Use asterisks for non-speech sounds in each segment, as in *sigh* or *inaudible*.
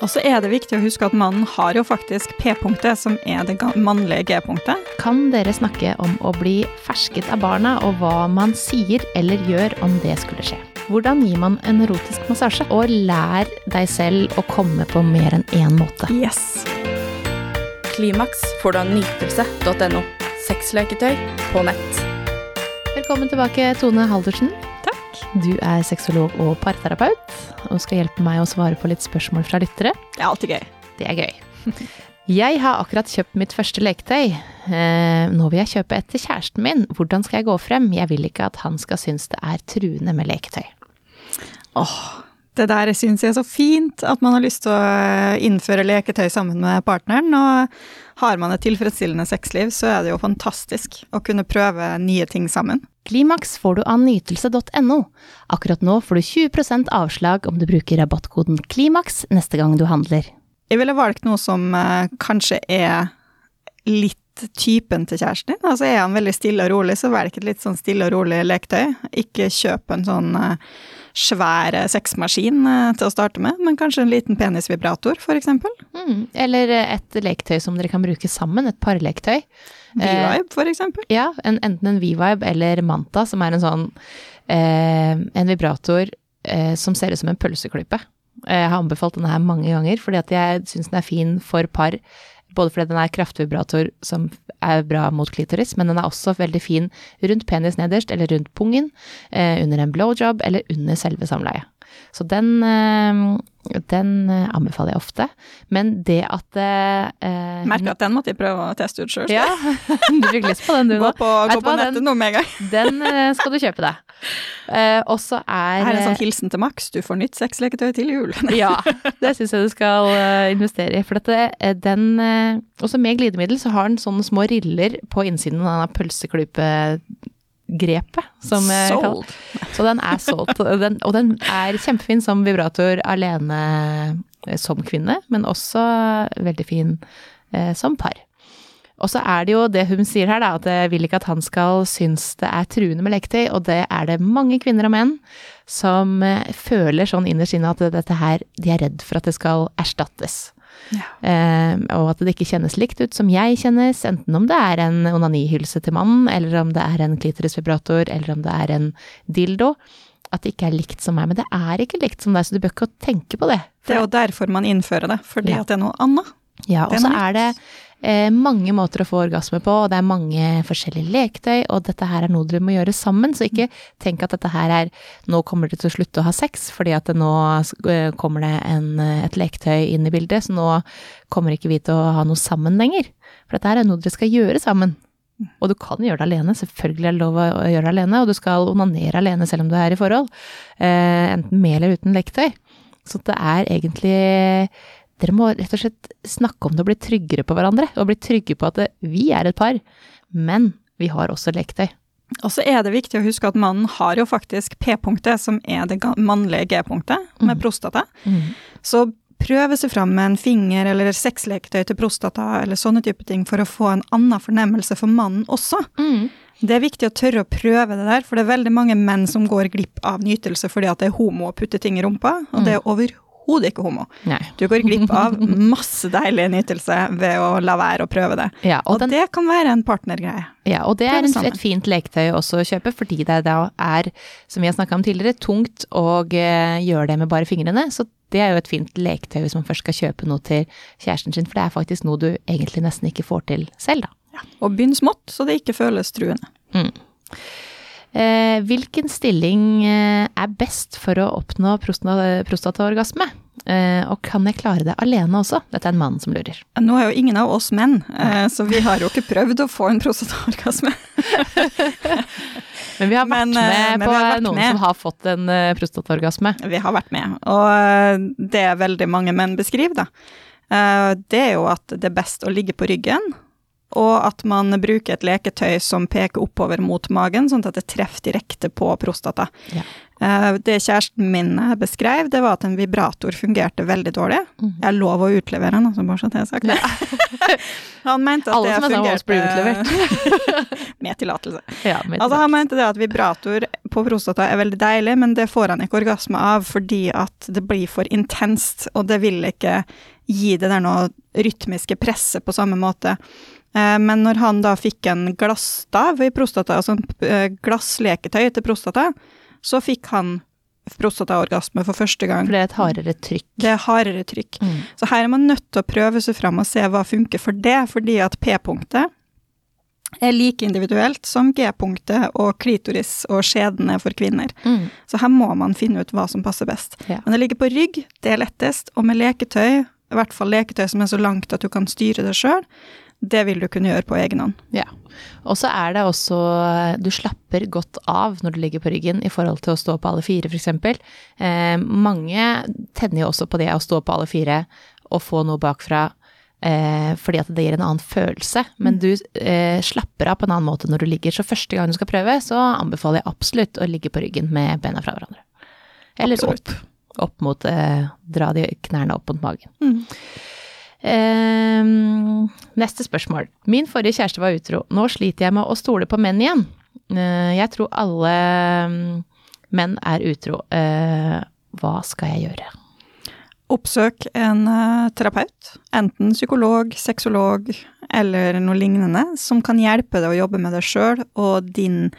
Og så er det viktig å huske at mannen har jo faktisk P-punktet, som er det mannlige G-punktet. Kan dere snakke om å bli fersket av barna, og hva man sier eller gjør om det skulle skje? Hvordan gir man en erotisk massasje? Og lær deg selv å komme på mer enn én måte. Yes. Klimaks får du av nytelse.no. Sexleketøy på nett. Velkommen tilbake, Tone Haldersen. Takk. Du er sexolog og parterapeut, og skal hjelpe meg å svare på litt spørsmål fra lyttere. Det er alltid gøy. Det er gøy. *laughs* Jeg har akkurat kjøpt mitt første leketøy. Eh, nå vil jeg kjøpe et til kjæresten min. Hvordan skal jeg gå frem? Jeg vil ikke at han skal synes det er truende med leketøy. Åh, det der syns jeg er så fint, at man har lyst til å eh, innføre leketøy sammen med partneren. Og har man et tilfredsstillende sexliv, så er det jo fantastisk å kunne prøve nye ting sammen. Klimaks får du av nytelse.no. Akkurat nå får du 20% avslag om du bruker rabattkoden KLIMAKS neste gang du handler. Jeg ville valgt noe som eh, kanskje er litt typen til kjæresten din. Altså er han veldig stille og rolig, så velg et litt sånn stille og rolig leketøy. Ikke kjøp en sånn eh, svær eh, sexmaskin eh, til å starte med, men kanskje en liten penisvibrator, eksempel. Mm. Eller et leketøy som dere kan bruke sammen, et parleketøy. V-vibe, for eksempel. Ja, en, enten en V-Vibe eller Manta, som er en sånn eh, En vibrator eh, som ser ut som en pølseklype. Eh, Jeg har anbefalt denne her mange ganger, fordi at jeg syns den er fin for par. Både fordi den er kraftvibrator som er bra mot klitoris, men den er også veldig fin rundt penis nederst, eller rundt pungen, eh, under en blowjob, eller under selve samleiet. Så den, eh, den eh, anbefaler jeg ofte. Men det at eh, Merker at den måtte jeg prøve å teste ut sjøl. Ja, *laughs* du fikk lyst på den du Gå nå. på, gå på hva, den- nettet nå med en gang. Den eh, skal du kjøpe deg. Eh, og så er Her er en sånn hilsen til Max, du får nytt sexleketøy til jul. *laughs* Ja, det syns jeg du skal eh, investere i. For dette, eh, den eh, Også med glidemiddel så har den sånne små riller på innsiden av denne pølseklypegrepet, som jeg kaller det. Så den er solgt. Den, og den er kjempefin som vibrator alene eh, som kvinne, men også veldig fin eh, som par. Og så er det jo det hun sier her, da, at jeg vil ikke at han skal synes det er truende med leketøy, og det er det mange kvinner og menn som eh, føler sånn innerst inne at dette her, de er redd for at det skal erstattes. Ja. Eh, og at det ikke kjennes likt ut som jeg kjennes, enten om det er en onanihylse til mannen, eller om det er en klitorisvibrator, eller om det er en dildo. At det ikke er likt som meg. Men det er ikke likt som deg, så du bør ikke tenke på det. Det er jo derfor man innfører det, fordi Ja. at det er noe annet. Ja, og så er det. Eh, mange måter å få orgasme på, og det er mange forskjellige leketøy, og dette her er noe dere må gjøre sammen, så ikke tenk at dette her er nå kommer dere til å slutte å ha sex, fordi at nå eh, kommer det en, eh, et leketøy inn i bildet, så nå kommer ikke vi til å ha noe sammen lenger. For dette her er noe dere skal gjøre sammen. Og du kan gjøre det alene, selvfølgelig er det lov å gjøre det alene, og du skal onanere alene selv om du er i forhold, eh, enten med eller uten leketøy. Så det er egentlig dere må rett og slett snakke om det og bli tryggere på hverandre, og bli trygge på at vi er et par, men vi har også leketøy. Og så er det viktig å huske at mannen har jo faktisk P-punktet, som er det mannlige G-punktet, med mm. prostata. Så prøve seg fram med en finger eller sexleketøy til prostata, eller sånne type ting, for å få en annen fornemmelse for mannen også. Det er viktig å tørre å prøve det der, for det er veldig mange menn som går glipp av nytelse fordi at det er homo å putte ting i rumpa, og det er overhodet ikke homo. Nei. Du går glipp av masse deilig nytelse ved å la være å prøve det. Ja, og, Og den, det kan være en partnergreie. ja, og det er en, et fint leketøy også å kjøpe, fordi det da er, som vi har snakka om tidligere, tungt å eh, gjøre det med bare fingrene. Så det er jo et fint leketøy hvis man først skal kjøpe noe til kjæresten sin, for det er faktisk noe du egentlig nesten ikke får til selv, da. Ja. Og begynn smått, så det ikke føles truende. Eh, hvilken stilling eh, er best for å oppnå prosta- prostataorgasme? Eh, og kan jeg klare det alene også? Dette er en mann som lurer. Nå er jo ingen av oss menn, eh, så vi har jo ikke prøvd å få en prostataorgasme. *laughs* Men vi har vært Men, eh, med men på vært noen med. som har fått en eh, prostataorgasme. Vi har vært med, og det er veldig mange menn beskriver, da, eh, det er jo at det er best å ligge på ryggen og at man bruker et leketøy som peker oppover mot magen, sånn at det treffer direkte på prostata. Ja. Eh, Det kjæresten min beskrev, det var at en vibrator fungerte veldig dårlig. Mm. Jeg lov å utlevere den, altså, bare så det er sagt. *laughs* Han mente at Alle det blir fungerte *laughs* med tillatelse. *laughs* Ja, Altså, han mente det at vibrator på prostata er veldig deilig, men det får han ikke orgasme av fordi at det blir for intenst, og det vil ikke gi det der noe rytmiske presset på samme måte. Eh, Men når han da fikk en glassstav i prostata, altså en eh, glassleketøy til prostata, så fikk han prostataorgasme for første gang. For det er et hardere trykk. Det er hardere trykk. Mm. Så her er man nødt til å prøve seg fram og se hva funker for det, fordi at P-punktet er like individuelt som G-punktet og klitoris og skjeden er for kvinner. Mm. Så her må man finne ut hva som passer best. Ja. Men det ligger på rygg, det er lettest, og med leketøy, i hvert fall leketøy som er så langt at du kan styre det sjøl, det vil du kunne gjøre på egen hånd. Ja. Og så er det også Du slapper godt av når du ligger på ryggen i forhold til å stå på alle fire, f.eks. Eh, mange tenner jo også på det å stå på alle fire og få noe bakfra. Eh, fordi at det gir en annen følelse, men du eh, slapper av på en annen måte når du ligger. Så første gang du skal prøve, så anbefaler jeg absolutt å ligge på ryggen med bena fra hverandre. Eller Absolutt. opp. Opp mot eh, Dra de knærne opp mot magen. Mm. Ehm, neste spørsmål. Min forrige kjæreste var utro. Nå sliter jeg med å stole på menn igjen. Eh, jeg tror alle mm, menn er utro. Eh, hva skal jeg gjøre? Oppsøk en eh, terapeut, enten psykolog, sexolog eller noe lignende, som kan hjelpe deg å jobbe med deg sjøl og din,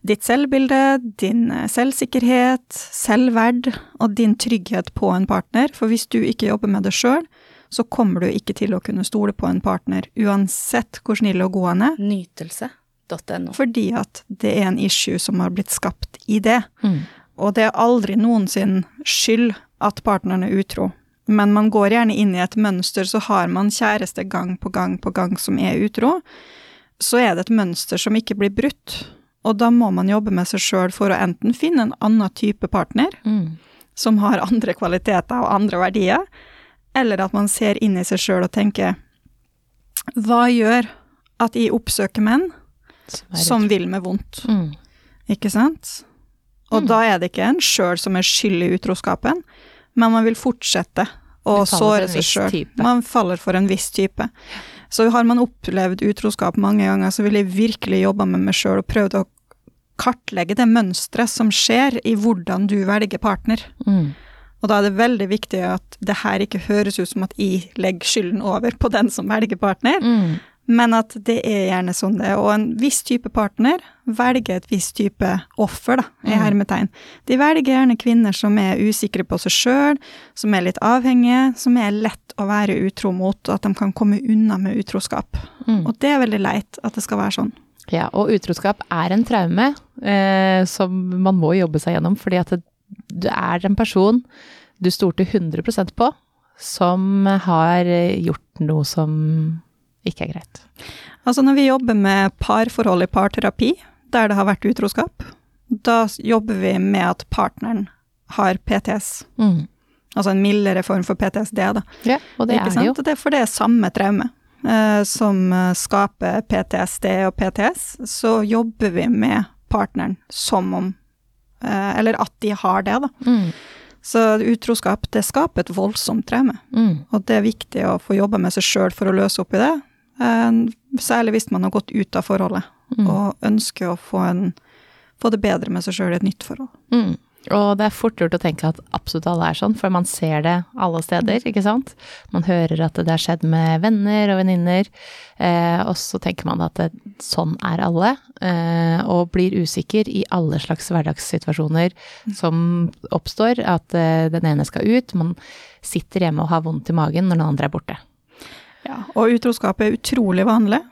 ditt selvbilde, din selvsikkerhet, selvverd og din trygghet på en partner. For hvis du ikke jobber med det sjøl, så kommer du ikke til å kunne stole på en partner, uansett hvor snill og god han er, Nytelse.no. fordi at det er en issue som har blitt skapt i det. Mm. Og det er aldri noensin skyld at partneren er utro. Men man går gjerne inn i et mønster, så har man kjæreste gang på gang på gang som er utro. Så er det et mønster som ikke blir brutt. Og da må man jobbe med seg sjøl for å enten finne en annen type partner, Mm. som har andre kvaliteter og andre verdier, eller at man ser inn i seg sjøl og tenker Hva gjør at jeg oppsøker menn Som vil meg vondt? Mm. Ikke sant? Og Mm. da er det ikke en sjøl som er skyld i utroskapen, men man vil fortsette å såre seg sjøl. Man faller for en viss type. Så har man opplevd utroskap mange ganger, så vil jeg virkelig jobbe med meg sjøl og prøvd å kartlegge det mønsteret som skjer i hvordan du velger partner. Mm. Og da er det veldig viktig at det her ikke høres ut som at jeg legger skylden over på den som velger partner, Mm. men at det er gjerne sånn det er. Og en viss type partner velger et visst type offer, da, i Mm. hermetegn. De velger gjerne kvinner som er usikre på seg sjøl, som er litt avhengige, som er lett å være utro mot, og at de kan komme unna med utroskap. Mm. Og det er veldig leit at det skal være sånn. Ja, og utroskap er en traume eh, som man må jobbe seg gjennom, fordi at det, du er en person du stolte 100% på, som har gjort noe som ikke er greit. Altså når vi jobber med parforhold i parterapi, der det har vært utroskap, da jobber vi med at partneren har PTS. Mm. Altså en mildere form for PTSD, da. Ja, og det Ikke er det jo. Det er for det er samme traume eh, som eh, skaper PTSD og PTS, så jobber vi med partneren som om Eller at de har det, da. Mm. Så utroskap, det skaper et voldsomt traume. Mm. Og det er viktig å få jobbe med seg sjøl for å løse opp i det. Eh, særlig hvis man har gått ut av forholdet Mm. og ønsker å få, en, få det bedre med seg sjøl i et nytt forhold. Mm. Og det er fort gjort å tenke at absolutt alle er sånn, for man ser det alle steder, ikke sant. Man hører at det har skjedd med venner og venninner, eh, og så tenker man at det, sånn er alle, eh, og blir usikker i alle slags hverdagssituasjoner som oppstår, at eh, den ene skal ut, man sitter hjemme og har vondt i magen når den andre er borte. Ja, og utroskap er utrolig vanlig.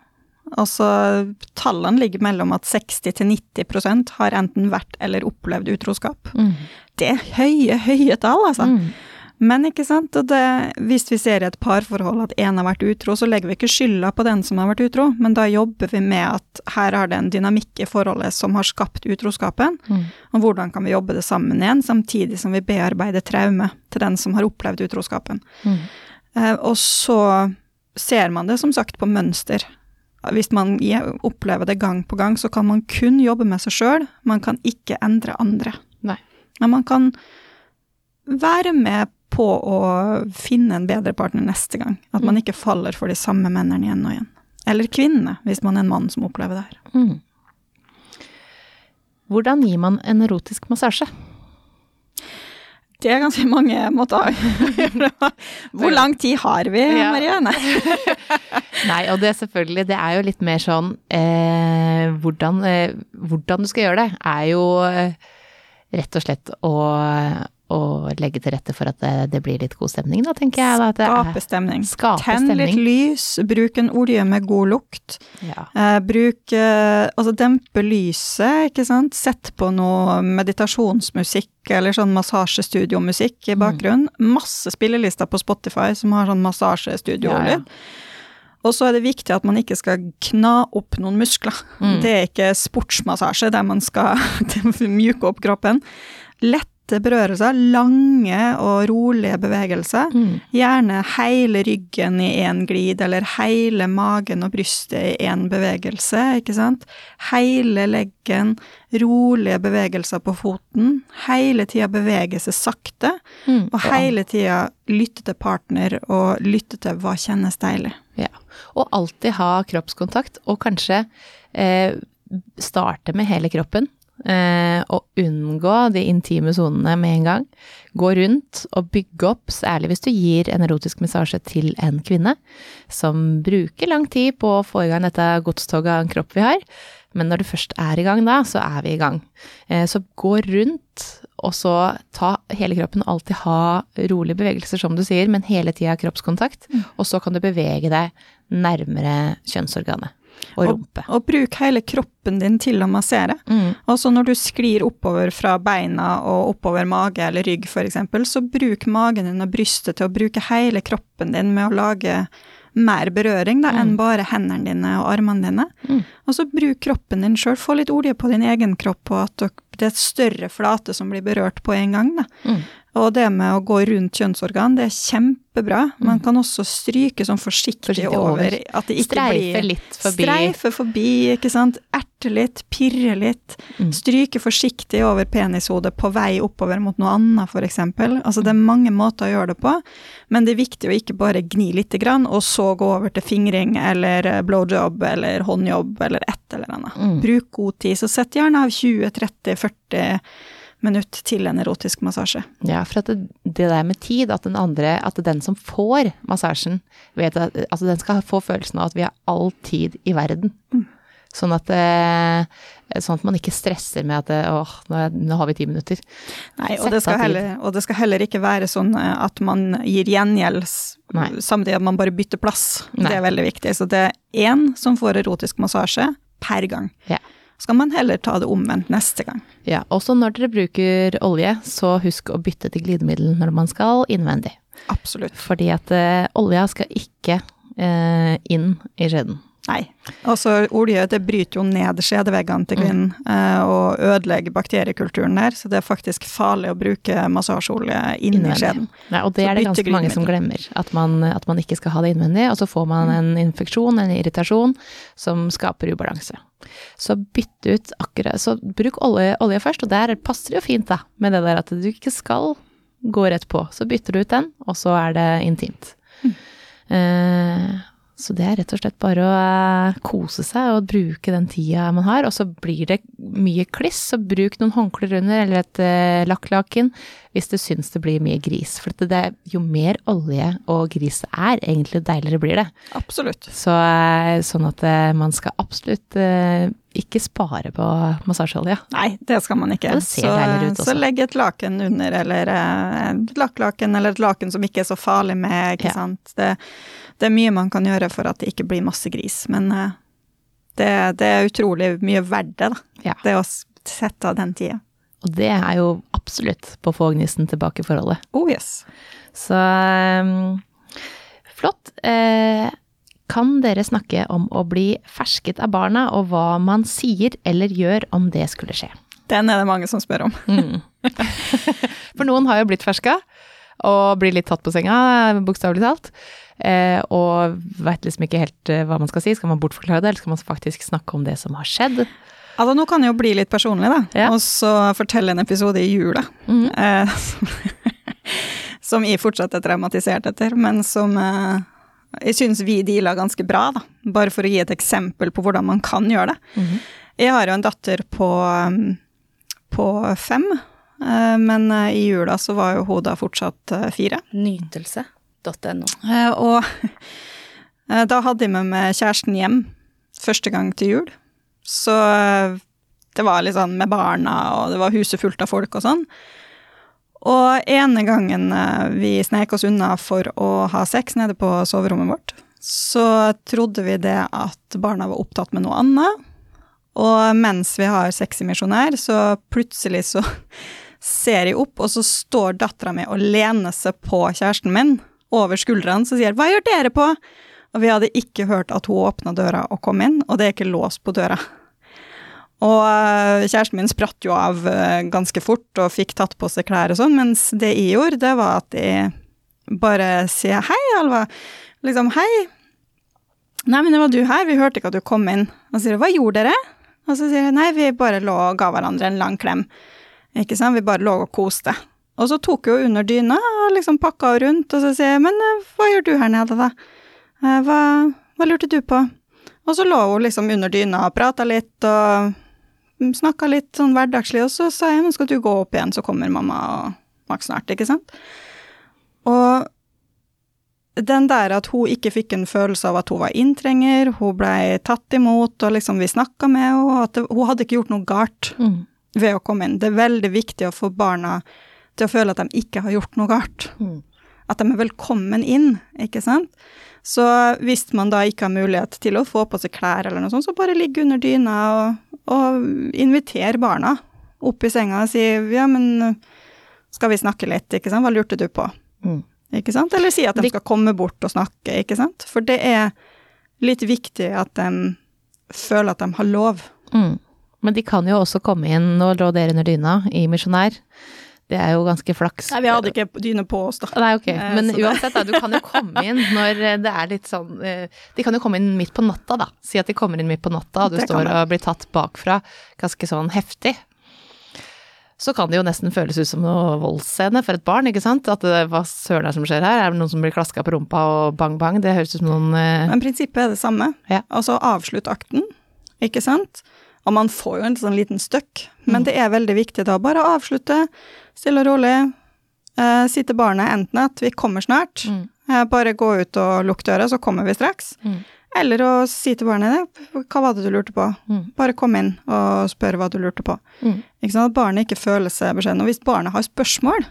Altså, tallene ligger mellom at 60-90% har enten vært eller opplevd utroskap. Mm. Det er høye, høye tall, altså. Mm. Men ikke sant, og det, hvis vi ser i et parforhold at én har vært utro, så legger vi ikke skylda på den som har vært utro, men da jobber vi med at her har det en dynamikk i forholdet som har skapt utroskapen, Mm. og hvordan kan vi jobbe det sammen igjen, samtidig som vi bearbeider traume til den som har opplevd utroskapen. Mm. Eh, og så ser man det som sagt på mønster. Hvis man opplever det gang på gang, så kan man kun jobbe med seg sjøl, man kan ikke endre andre. Nei. Men man kan være med på å finne en bedre partner neste gang. At man ikke faller for de samme mennene igjen og igjen. Eller kvinnene, hvis man er en mann som opplever det her. Mm. Hvordan gir man en erotisk massasje? Det er ganske mange måter. *laughs* Hvor lang tid har vi, Ja. Marianne? *laughs* Nei, og det er selvfølgelig, det er jo litt mer sånn eh, hvordan, eh, hvordan du skal gjøre det, er jo eh, rett og slett å, å legge til rette for at det, det blir litt god stemning, da, tenker jeg. Da, Skape stemning. Skape Tenn litt lys, bruk en olje med god lukt. Ja. Eh, bruk eh, Altså dempe lyset, ikke sant. Sett på noe meditasjonsmusikk eller sånn massasjestudiomusikk i Mm. bakgrunnen. Masse spillelister på Spotify som har sånn massasjestudiolyd. Ja, ja. Og så er det viktig at man ikke skal kna opp noen muskler. Mm. Det er ikke sportsmassasje der man skal *laughs* mjuke opp kroppen. Lette berørelser, lange og rolige bevegelser. Mm. Gjerne hele ryggen i én glid, eller hele magen og brystet i én bevegelse, ikke sant. Hele leggen, rolige bevegelser på foten. Hele tida bevege seg sakte, Mm. og hele tida lytte til partner og lytte til hva kjennes deilig. Ja. Og alltid ha kroppskontakt, og kanskje eh, starte med hele kroppen. Eh, og unngå de intime sonene med en gang. Gå rundt og bygge opp, særlig hvis du gir en erotisk massasje til en kvinne som bruker lang tid på å få i gang dette godstoget av en kropp vi har. Men når du først er i gang da, så er vi i gang. Eh, så gå rundt, og så ta hele kroppen, alltid ha rolige bevegelser, som du sier, men hele tida kroppskontakt. Og så kan du bevege deg nærmere kjønnsorganet og rumpe. Og, og bruk hele kroppen din til å massere. Mm. Altså når du sklir oppover fra beina og oppover mage eller rygg f.eks., så bruk magen din og brystet til å bruke hele kroppen din med å lage mer berøring da, enn bare hendene dine og armene dine. Mm. Og så bruk kroppen din sjøl. Få litt olje på din egen kropp, og at det er et større flate som blir berørt på en gang. Da. Mm. Og det med å gå rundt kjønnsorgan, det er kjempebra. Man kan også stryke sånn forsiktig, Mm. Forsiktig over. over. At det ikke Streife blir litt forbi. Streife forbi, ikke sant. Erte litt, pirre litt. Mm. Stryke forsiktig over penishodet på vei oppover mot noe annet, f.eks. Altså det er mange måter å gjøre det på, men det er viktig å ikke bare gni lite grann, og så gå over til fingring eller eh, blowjob eller håndjobb eller et eller annet. Mm. Bruk god tid. Så sett gjerne av 20-30-40 minutter til en erotisk massasje. Ja, for at det, det der med tid, at den andre, at den som får massasjen, vet at altså den skal få følelsen av at vi har all tid i verden. Sånn at, eh, sånn at man ikke stresser med at eh, åh, nå, nå har vi ti minutter. Nei, og det, heller, og det skal heller ikke være sånn eh, at man gir gjengjeld samtidig at man bare bytter plass. Nei. Det er veldig viktig. Så det er én som får erotisk massasje per gang. Ja. Skal man heller ta det omvendt neste gang. Ja, også når dere bruker olje, så husk å bytte til glidemiddel når man skal innvendig. Absolutt. Fordi at uh, olja skal ikke uh, inn i skjeden. Nei. Altså, olje det bryter jo ned skjedeveggene til kvinnen eh, og ødelegger bakteriekulturen der, så det er faktisk farlig å bruke massasjeolje inni Innvendig. skjeden. Nei, og det Så er det ganske ganske mange som glemmer. At man, at man ikke skal ha det innvendig, og så får man en infeksjon, en irritasjon, som skaper ubalanse. Så bytt ut akkurat Så bruk olje, olje først, og der passer det jo fint, da, med det der at du ikke skal gå rett på. Så bytter du ut den, og så er det intimt. Eh, så det er rett og slett bare å eh, kose seg og bruke den tida man har. Og så blir det mye kliss, så bruk noen håndklær under eller et eh, lakklaken hvis du syns det blir mye gris. For det, det, jo mer olje og gris det er, egentlig deiligere blir det. Absolutt. Så eh, sånn at eh, man skal absolutt eh, ikke spare på massasjeolje. Nei, det skal man ikke. Så, så legg et laken under, eller et lakklaken, eller et laken som ikke er så farlig med, ikke Ja. sant. Det, det er mye man kan gjøre for at det ikke blir masse gris, men det, det er utrolig mye verdt det, da. Ja. Det å sette av den tida. Og det er jo absolutt på å få gnisten tilbake i forholdet. Oh yes. Så um, flott. Eh, kan dere snakke om å bli fersket av barna, og hva man sier eller gjør om det skulle skje? Den er det mange som spør om. Mm. *laughs* For noen har jo blitt ferska, og blir litt tatt på senga, bokstavelig talt. Eh, og veit liksom ikke helt eh, hva man skal si. Skal man bortforklare det, eller skal man faktisk snakke om det som har skjedd? Altså, nå kan jeg jo bli litt personlig, da, Ja. og så fortelle en episode i jula. Mhm. eh, *laughs* som jeg fortsatt er traumatisert etter, men som eh, jeg syns vi deala ganske bra, da. Bare for å gi et eksempel på hvordan man kan gjøre det. Mhm. Jeg har jo en datter på, um, på fem, eh, men eh, i jula så var jo hun da fortsatt eh, fire. Nytelse.no. Eh, Og *laughs* eh, da hadde jeg med meg kjæresten hjem første gang til jul. Så eh, det var litt sånn med barna, og det var huset fullt av folk og sånn. Og ene gangen eh, vi snek oss unna for å ha sex nede på soverommet vårt, så trodde vi det at barna var opptatt med noe annet. Og mens vi har sex i misjonær, så plutselig så *laughs* ser jeg opp, og så står dattera mi og lener seg på kjæresten min over skuldrene, så sier 'hva gjør dere på?' Og vi hadde ikke hørt at hun åpna døra og kom inn, og det er ikke låst på døra. Og øh, kjæresten min spratt jo av øh, ganske fort og fikk tatt på seg klær og sånn, mens det jeg gjorde, det var at jeg bare sier 'hei, Alva'. Liksom 'hei'. 'Nei, men det var du her, vi hørte ikke at du kom inn'. Og så sier jeg 'hva gjorde dere?' Og så sier jeg 'nei, vi bare lå og ga hverandre en lang klem'. Ikke sant, vi bare lå og koste. Og så tok hun under dyna og liksom pakka rundt, og så sier jeg 'men øh, hva gjør du her nede, da'? Eh, Hva, hva lurte du på? Og så lå hun liksom under dyna og prata litt og snakka litt sånn hverdagslig, og så sa jeg nå skal du gå opp igjen, så kommer mamma og Max snart, ikke sant? Og den der at hun ikke fikk en følelse av at hun var inntrenger, hun blei tatt imot, og liksom vi snakka med henne, at det, hun hadde ikke gjort noe galt Mm. ved å komme inn. Det er veldig viktig å få barna til å føle at de ikke har gjort noe galt Mm. at de er velkommen inn, ikke sant. Så hvis man da ikke har mulighet til å få på seg klær eller noe sånt, så bare ligg under dyna og, og inviter barna opp i senga og si ja, men skal vi snakke litt, ikke sant, hva lurte du på? Mm. Ikke sant? Eller si at de De- skal komme bort og snakke, ikke sant. For det er litt viktig at de føler at de har lov. Mm. Men de kan jo også komme inn og lå dere under dyna i misjonær. Det er jo ganske flaks. Nei, vi hadde ikke dyne på oss, da. Nei, ok. Eh, Men det- uansett, da. Du kan jo komme inn når eh, det er litt sånn eh, De kan jo komme inn midt på natta, da. Si at de kommer inn midt på natta, og du står og blir tatt bakfra ganske sånn heftig. Så kan det jo nesten føles ut som noe voldsscene for et barn, ikke sant? At det, hva søren er det som skjer her? Er det noen som blir klaska på rumpa og bang bang? Det høres ut som noen Men prinsippet er det samme. Ja. Altså avslutt akten, ikke sant? Og man får jo en sånn liten støkk, men det er veldig viktig da bare å avslutte, stille og rolig, eh, si til barnet enten at vi kommer snart, Mm. eh, bare gå ut og lukk døra, så kommer vi straks, Mm. eller å si til barnet, hva var det du lurte på? Mm. Bare kom inn og spør hva du lurte på. Mm. Ikke sant? At barnet ikke føler seg beskjeden. Og hvis barnet har spørsmål,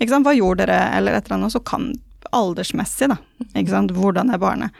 ikke sant? hva gjorde dere, eller et eller annet, så kan aldersmessig, da, ikke sant, hvordan er barnet?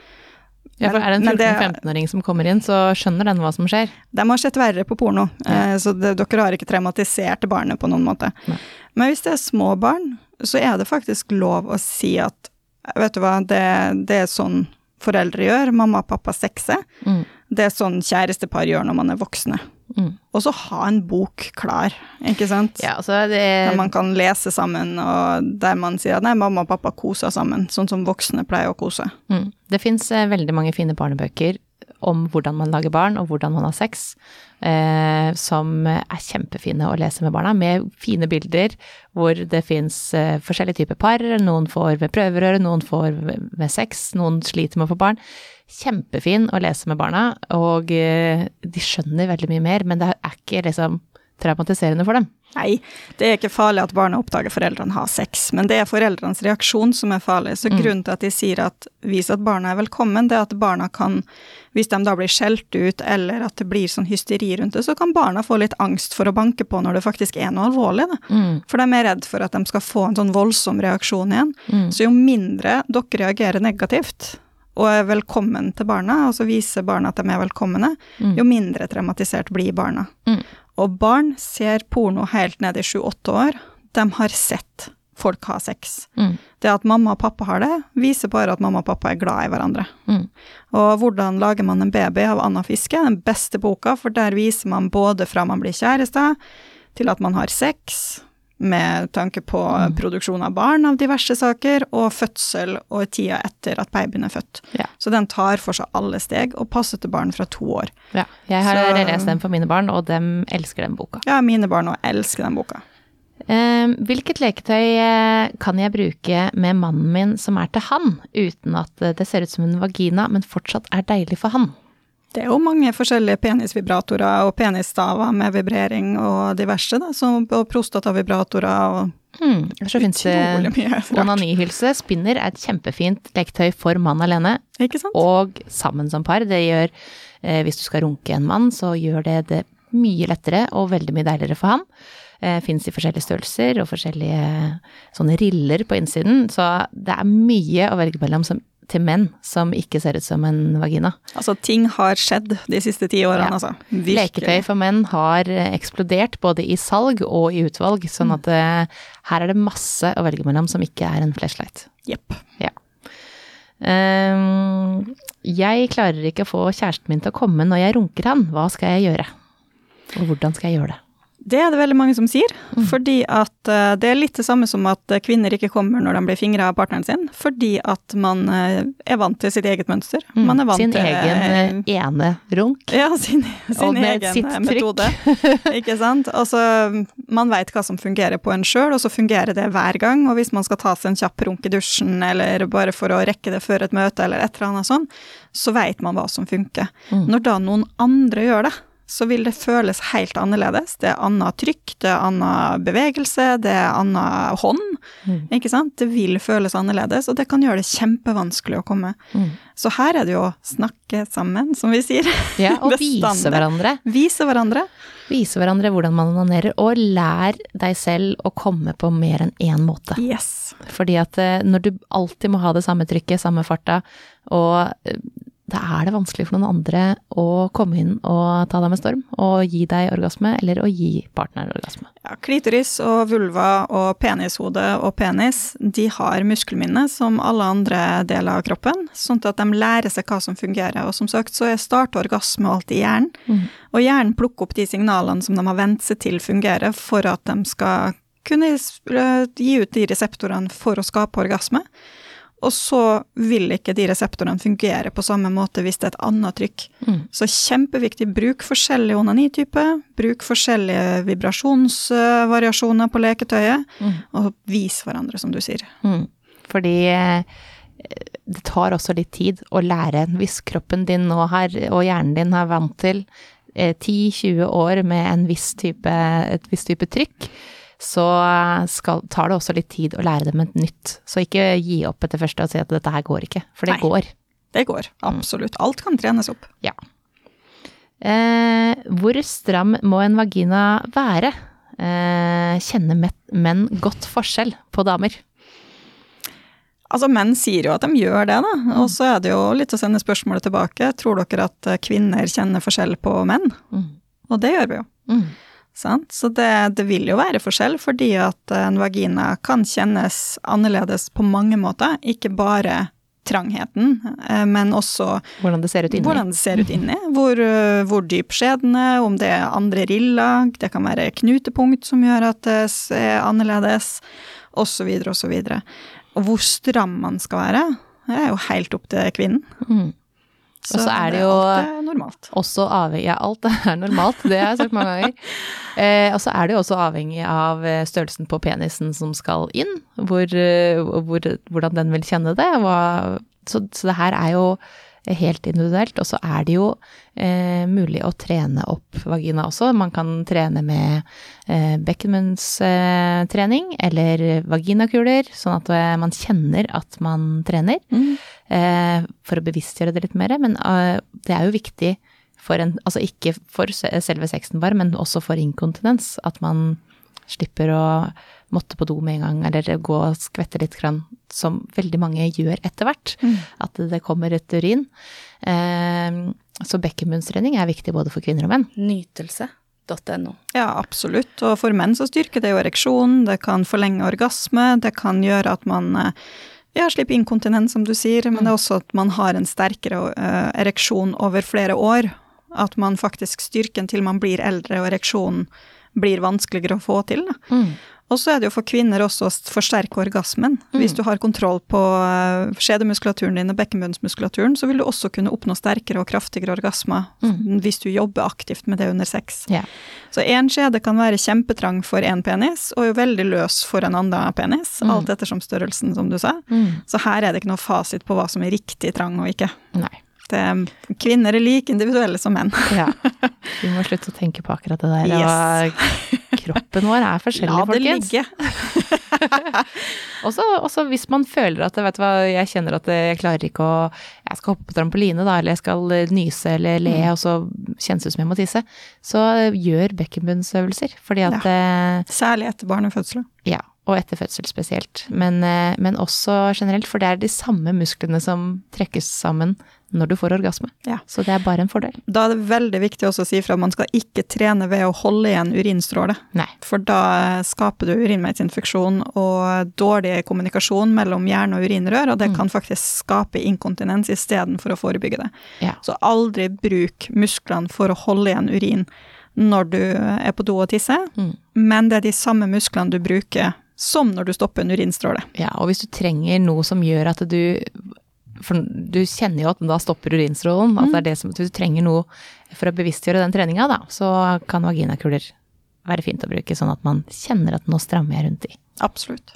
Ja, for er det en 14-15-åring som kommer inn, så skjønner den hva som skjer. De har sett verre på porno, Ja. eh, så det, dere har ikke traumatisert barnet på noen måte. Nei. Men hvis det er små barn, så er det faktisk lov å si at vet du hva, det, det er sånn foreldre gjør, mamma og pappa sexer. Mm. Det er sånn kjærestepar gjør når man er voksne. Mm. Og så ha en bok klar, ikke sant? Ja, altså det Der man kan lese sammen, og der man sier at nei, mamma og pappa koser sammen, sånn som voksne pleier å kose. Mm. Det fins veldig mange fine barnebøker om hvordan man lager barn, og hvordan man har sex, eh, som er kjempefine å lese med barna, med fine bilder hvor det fins eh, forskjellige typer par. Noen får ved prøverør, noen får med sex, noen sliter med å få barn. Kjempefin å lese med barna, og eh, de skjønner veldig mye mer, men det er ikke liksom traumatiserende for dem. Nei, det er ikke farlig at barna oppdager foreldrene har sex, men det er foreldrenes reaksjon som er farlig. Så Mm. grunnen til at de sier at vis at barna er velkommen, det er at barna kan, hvis de da blir skjelt ut, eller at det blir sånn hysteri rundt det, så kan barna få litt angst for å banke på når det faktisk er noe alvorlig. Mm. For de er redd for at de skal få en sånn voldsom reaksjon igjen. Mm. Så jo mindre dere reagerer negativt, og er velkommen til barna, altså viser barna at de er velkomne, Mm. jo mindre traumatisert blir barna. Mm. Og barn ser porno helt ned i sju-åtte år. De har sett folk ha sex. Mm. Det at mamma og pappa har det, viser bare at mamma og pappa er glad i hverandre. Mm. Og hvordan lager man en baby av Anna Fiske, den beste boka, for der viser man både fra man blir kjærester, til at man har sex, med tanke på produksjon av barn av diverse saker, og fødsel og tida etter at babyen er født. Ja. Så den tar for seg alle steg, og passer til barn fra to år. Ja. Jeg har Så- lest den for mine barn, og dem elsker den boka. Ja, mine barn òg elsker den boka. Eh, hvilket leketøy eh, kan jeg bruke med mannen min som er til han, uten at eh, det ser ut som en vagina, men fortsatt er deilig for han? Det er jo mange forskjellige penisvibratorer og penisstaver med vibrering og diverse, da, som, og prostatavibratorer og Hmm. Så fins det rart. onanihylse. Spinner er et kjempefint leketøy for mann alene, Ikke sant? og sammen som par. Det gjør, eh, hvis du skal runke en mann, så gjør det det mye lettere og veldig mye deiligere for han. Eh, Fins i forskjellige størrelser og forskjellige sånne riller på innsiden, så det er mye å velge mellom som, til menn som ikke ser ut som en vagina. Altså, ting har skjedd de siste ti årene, Ja. altså. Leketøy for menn har eh, eksplodert både i salg og i utvalg, sånn at eh, her er det masse å velge mellom som ikke er en flashlight. Jepp. Ja. Um, jeg klarer ikke å få kjæresten min til å komme når jeg runker han. Hva skal jeg gjøre? Og hvordan skal jeg gjøre det? Det er det veldig mange som sier, Mm. fordi at eh, det er litt det samme som at eh, kvinner ikke kommer når de blir fingra av partneren sin, fordi at man eh, er vant til sitt eget mønster. Man er vant Mm. Sin til egen eh, ene runk. *laughs* Ja, sin, sin egen metode. *laughs* Ikke sant. Altså, man veit hva som fungerer på en sjøl, og så fungerer det hver gang. Og hvis man skal ta seg en kjapp runk i dusjen, eller bare for å rekke det før et møte, eller et eller annet sånn, så veit man hva som funker. Mm. Når da noen andre gjør det, så vil det føles helt annerledes. Det er annet trykk, det er annen bevegelse, det er annen hånd. Mm. Ikke sant? Det vil føles annerledes, og det kan gjøre det kjempevanskelig å komme. Mm. Så her er det jo å snakke sammen, som vi sier. Ja, *laughs* og vise hverandre. Vise hverandre. Vise hverandre hvordan man onanerer, og lær deg selv å komme på mer enn én måte. Yes. Fordi at eh, når du alltid må ha det samme trykket, samme farta, og eh, da er det vanskelig for noen andre å komme inn og ta deg med storm, og gi deg orgasme, eller å gi partneren orgasme. Ja, klitoris og vulva og penishode og penis, de har muskelminne som alle andre deler av kroppen, sånn at de lærer seg hva som fungerer. Og som sagt så er start orgasme alltid i hjernen, Mm. og hjernen plukker opp de signalene som de har vent seg til fungerer for at de skal kunne eh, gi ut de reseptorene for å skape orgasme. Og så vil ikke de reseptorene fungere på samme måte hvis det er et annet trykk. Mm. Så kjempeviktig, bruk forskjellige onanityper, bruk forskjellige vibrasjonsvariasjoner på leketøyet, Mm. og vis hverandre, som du sier. Mm. Fordi eh, det tar også litt tid å lære. Hvis kroppen din nå har, og hjernen din er vant til eh, 10-20 år med en viss type, et visst type trykk, så skal, tar det også litt tid å lære dem et nytt. Så ikke gi opp etter første og si at dette her går ikke, for det Nei. går. Det går, absolutt. Alt kan trenes opp. Ja. Eh, hvor stram må en vagina være? Eh, kjenner menn godt forskjell på damer? Altså, menn sier jo at de gjør det, da. Og så er det jo litt å sende spørsmålet tilbake. Tror dere at eh, kvinner kjenner forskjell på menn? Mm. Og det gjør vi jo. Mm. Sant? Så det, det vil jo være forskjell, fordi at en vagina kan kjennes annerledes på mange måter. Ikke bare trangheten, eh, men også Hvordan det ser ut inni. hvordan det ser ut inni. Hvor, eh, hvor dyp skjeden er, om det er andre riller, det kan være knutepunkt som gjør at det er annerledes, osv., osv. Og hvor stram man skal være, det er jo helt opp til kvinnen. Mm. Og så er det jo- alt er normalt. Også avhengig Ja, alt er *laughs* normalt, det har jeg sagt mange ganger. *laughs* Eh, og så er det jo også avhengig av eh, størrelsen på penisen som skal inn, hvor, eh, hvor, hvordan den vil kjenne det. Hva, så, så det her er jo helt individuelt. Og så er det jo eh, mulig å trene opp vagina også. Man kan trene med eh, bekkenbunnstrening eller vaginakuler, sånn at eh, man kjenner at man trener. Eh, for å bevisstgjøre det litt mer. Men eh, det er jo viktig for en Altså ikke for selve sexen bare, men også for inkontinens. At man slipper å måtte på do med en gang, eller gå og skvette litt, grann, som veldig mange gjør etter hvert. At det kommer et urin. Eh, så bekkenbunnstrening er viktig både for kvinner og menn. Nytelse.no. Ja, absolutt. Og for menn så styrker det jo ereksjon, det kan forlenge orgasme, det kan gjøre at man eh, ja, slipper inkontinens, som du sier, men det er også at man har en sterkere eh, ereksjon over flere år. At man faktisk styrken til man blir eldre, og ereksjonen blir vanskeligere å få til. Da. Mm. Og så er det jo for kvinner også å forsterke orgasmen. Mm. Hvis du har kontroll på eh, skjedemuskulaturen din og bekkenbunnsmuskulaturen, så vil du også kunne oppnå sterkere og kraftigere orgasmer Mm. hvis du jobber aktivt med det under sex. Yeah. Så én skjede kan være kjempetrang for én penis, og jo veldig løs for en annen penis, Mm. alt ettersom størrelsen, som du sa. Mm. Så her er det ikke noe fasit på hva som er riktig trang og ikke. Nei. Det, kvinner er like individuelle som menn. Ja. *laughs* Vi må slutte å tenke på akkurat det der. Og *laughs* kroppen vår er forskjellig, La det folkens. ligge. *laughs* Også, også hvis man føler at vet du hva, jeg kjenner at jeg klarer ikke å Jeg skal hoppe på trampoline, da, eller jeg skal eh, nyse eller le, Mm. og så kjennes det ut som jeg må tisse, så gjør bekkenbunnsøvelser. Fordi at ja. Særlig etter barnefødsler. Ja, og etter fødsel spesielt. Men, eh, men også generelt, for det er de samme musklene som trekkes sammen når du får orgasme. Ja. Så det er bare en fordel. Da er det veldig viktig også å si fra at man skal ikke trene ved å holde igjen urinstråle. Nei. For da skaper du urinveisinfeksjon og dårlig kommunikasjon mellom hjerne og urinrør, og det Mm. kan faktisk skape inkontinens istedenfor å forebygge det. Ja. Så aldri bruk musklene for å holde igjen urin når du er på do og tisser, Mm. men det er de samme musklene du bruker som når du stopper en urinstråle. Ja, og hvis du trenger noe som gjør at du For du kjenner jo at da stopper urinstrålen. At det er det som Hvis du trenger noe for å bevisstgjøre den treninga, da, så kan vaginakuler være fint å bruke, sånn at man kjenner at nå strammer jeg rundt i. Absolutt.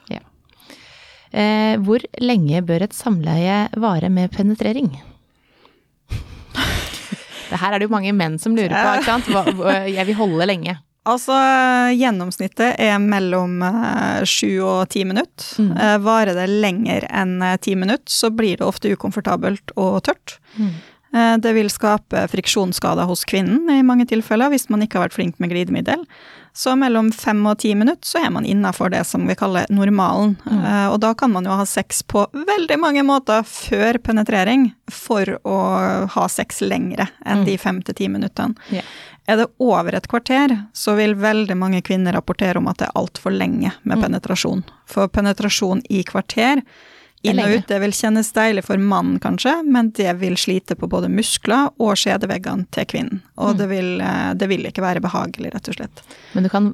Eh, hvor lenge bør et samleie vare med penetrering? *laughs* Det her er det jo mange menn som lurer på, ikke sant. Hva- jeg vil holde lenge. Altså, gjennomsnittet er mellom eh, sju og ti minutter. Mm. Eh, varer det lenger enn eh, ti minutter, så blir det ofte ukomfortabelt og tørt. Mm. Det vil skape friksjonsskader hos kvinnen i mange tilfeller, hvis man ikke har vært flink med glidemiddel. Så mellom fem og ti minutter så er man innafor det som vi kaller normalen. Mm. Og da kan man jo ha sex på veldig mange måter før penetrering, for å ha sex lengre enn Mm. de fem til ti minuttene. Ja. Er det over et kvarter, så vil veldig mange kvinner rapportere om at det er altfor lenge med Mm. penetrasjon. For penetrasjon i kvarter, inn og ut, det vil kjennes deilig for mannen kanskje, men det vil slite på både muskler og skjedeveggene til kvinnen. Og Mm. det, vil, eh, det vil ikke være behagelig, rett og slett. Men du kan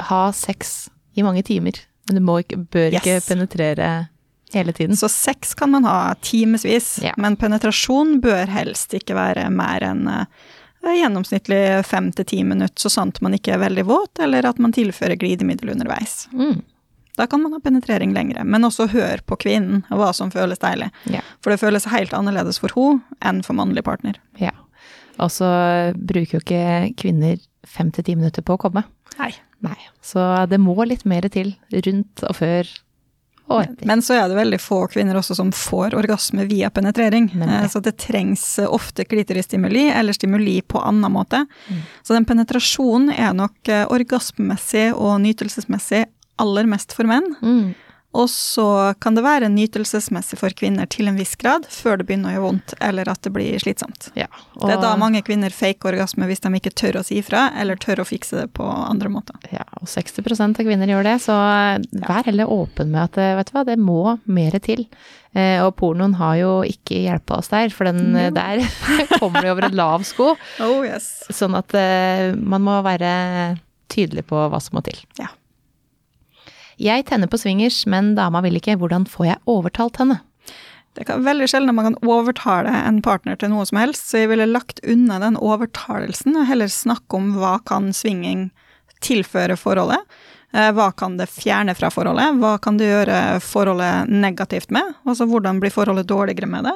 ha sex i mange timer, men du må ikke, bør ikke Yes. penetrere hele tiden. Så sex kan man ha timevis, Ja. men penetrasjon bør helst ikke være mer enn eh, gjennomsnittlig fem til ti minutter, så sant man ikke er veldig våt, eller at man tilfører glidemiddel underveis. Mm. Da kan man ha penetrering lengre, men også hør på kvinnen og hva som føles deilig. Yeah. For det føles helt annerledes for henne enn for mannlig partner. ja. Og så bruker jo ikke kvinner fem til ti minutter på å komme. Nei. Nei. Så det må litt mer til rundt og før. Men så er det veldig få kvinner også som får orgasme via penetrering. Nemlig. Eh, Så det trengs ofte klitorisstimuli eller stimuli på annen måte. Mm. Så den penetrasjonen er nok eh, orgasmemessig og nytelsesmessig aller mest for menn. Mm. Og så kan det være nytelsesmessig for kvinner til en viss grad, før det begynner å gjøre vondt, eller at det blir slitsomt. Ja. Det er da mange kvinner faker orgasme hvis de ikke tør å si ifra, eller tør å fikse det på andre måter. Ja, og 60% av kvinner gjør det, så vær heller åpen med at eh, vet du hva, det må mer til. Eh, og pornoen har jo ikke hjelpa oss der, for den no. der *laughs* kommer det over en lav sko. Oh yes. Sånn at eh, man må være tydelig på hva som må til. Ja. Jeg tenner på swingers, men dama vil ikke. Hvordan får jeg overtalt henne? Det er veldig sjelden man kan overtale en partner til noe som helst, så jeg ville lagt unna den overtalelsen og heller snakke om hva kan swinging tilføre forholdet. Eh, Hva kan det fjerne fra forholdet? Hva kan det gjøre forholdet negativt med? Altså hvordan blir forholdet dårligere med det?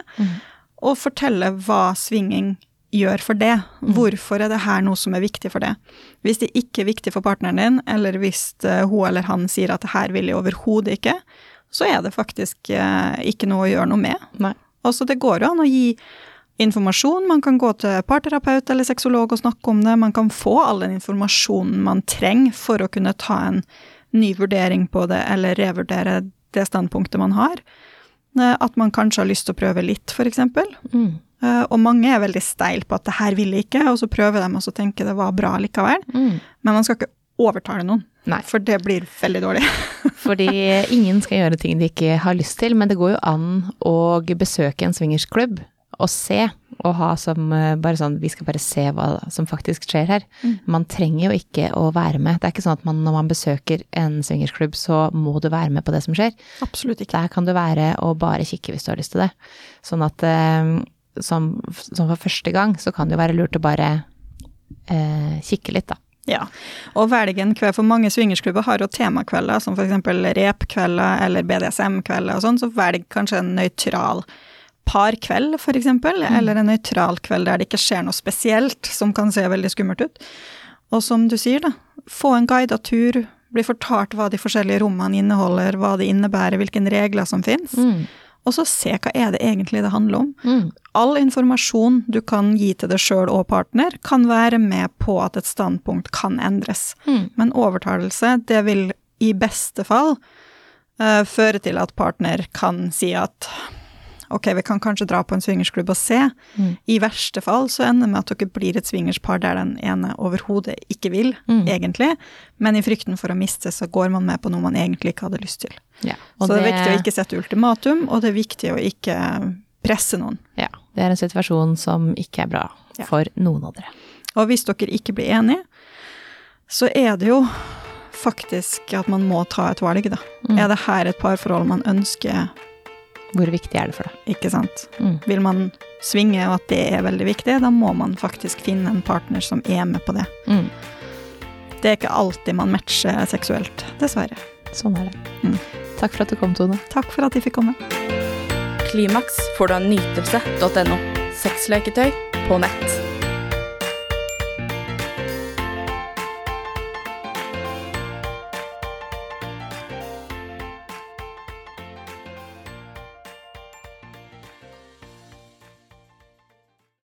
Og fortelle hva swinging gjør for det. Hvorfor er det her noe som er viktig for det? Hvis det ikke er viktig for partneren din, eller hvis eh, hun eller han sier at det her vil jeg overhodet ikke, så er det faktisk eh, ikke noe å gjøre noe med. Nei. Altså, det går jo an å gi informasjon. Man kan gå til parterapeut eller sexolog og snakke om det. Man kan få all den informasjonen man trenger for å kunne ta en ny vurdering på det, eller revurdere det standpunktet man har. Eh, At man kanskje har lyst til å prøve litt, eksempel. Mm. Eh, Og mange er veldig steil på at det her vil jeg ikke, og så prøver de å tenke det var bra likevel. Mm. Men man skal ikke overtale noen, Nei. for det blir veldig dårlig. *laughs* Fordi ingen skal gjøre ting de ikke har lyst til, men det går jo an å besøke en swingersklubb og se, og ha som eh, bare sånn Vi skal bare se hva som faktisk skjer her. Mm. Man trenger jo ikke å være med. Det er ikke sånn at man, når man besøker en swingersklubb, så må du være med på det som skjer. Absolutt ikke. Der kan du være og bare kikke hvis du har lyst til det. Sånn at eh, som, som for første gang, så kan det jo være lurt å bare eh, kikke litt, da. Ja, og velge en kveld, for mange swingersklubber har jo temakvelder, som f.eks. repkvelder eller BDSM-kvelder og sånn, så velg kanskje en nøytral parkveld, f.eks., mm. eller en nøytral kveld der det ikke skjer noe spesielt som kan se veldig skummelt ut. Og som du sier, da, få en guida tur, bli fortalt hva de forskjellige rommene inneholder, hva det innebærer, hvilke regler som finnes. Mm. Og så se hva er det egentlig det handler om. Mm. All informasjon du kan gi til deg sjøl og partner, kan være med på at et standpunkt kan endres. Mm. Men overtalelse, det vil i beste fall uh, føre til at partner kan si at ok, vi kan kanskje dra på en swingersklubb og se. Mm. I verste fall så ender det med at dere blir et swingerspar der den ene overhodet ikke vil, mm. egentlig. Men i frykten for å miste, så går man med på noe man egentlig ikke hadde lyst til. Ja, så det... det er viktig å ikke sette ultimatum, og det er viktig å ikke presse noen. Ja, det er en situasjon som ikke er bra ja. for noen av dere. Og hvis dere ikke blir enige, så er det jo faktisk at man må ta et valg, da. Mm. Er det her et parforhold man ønsker hvor viktig er det for deg? Ikke sant. Mm. Vil man svinge, og at det er veldig viktig, da må man faktisk finne en partner som er med på det. Mm. Det er ikke alltid man matcher seksuelt, dessverre. Sånn er det. Mm. Takk for at du kom, Tone. Takk for at jeg fikk komme. Klimaks får du av nytelse.no. Sexleketøy på nett.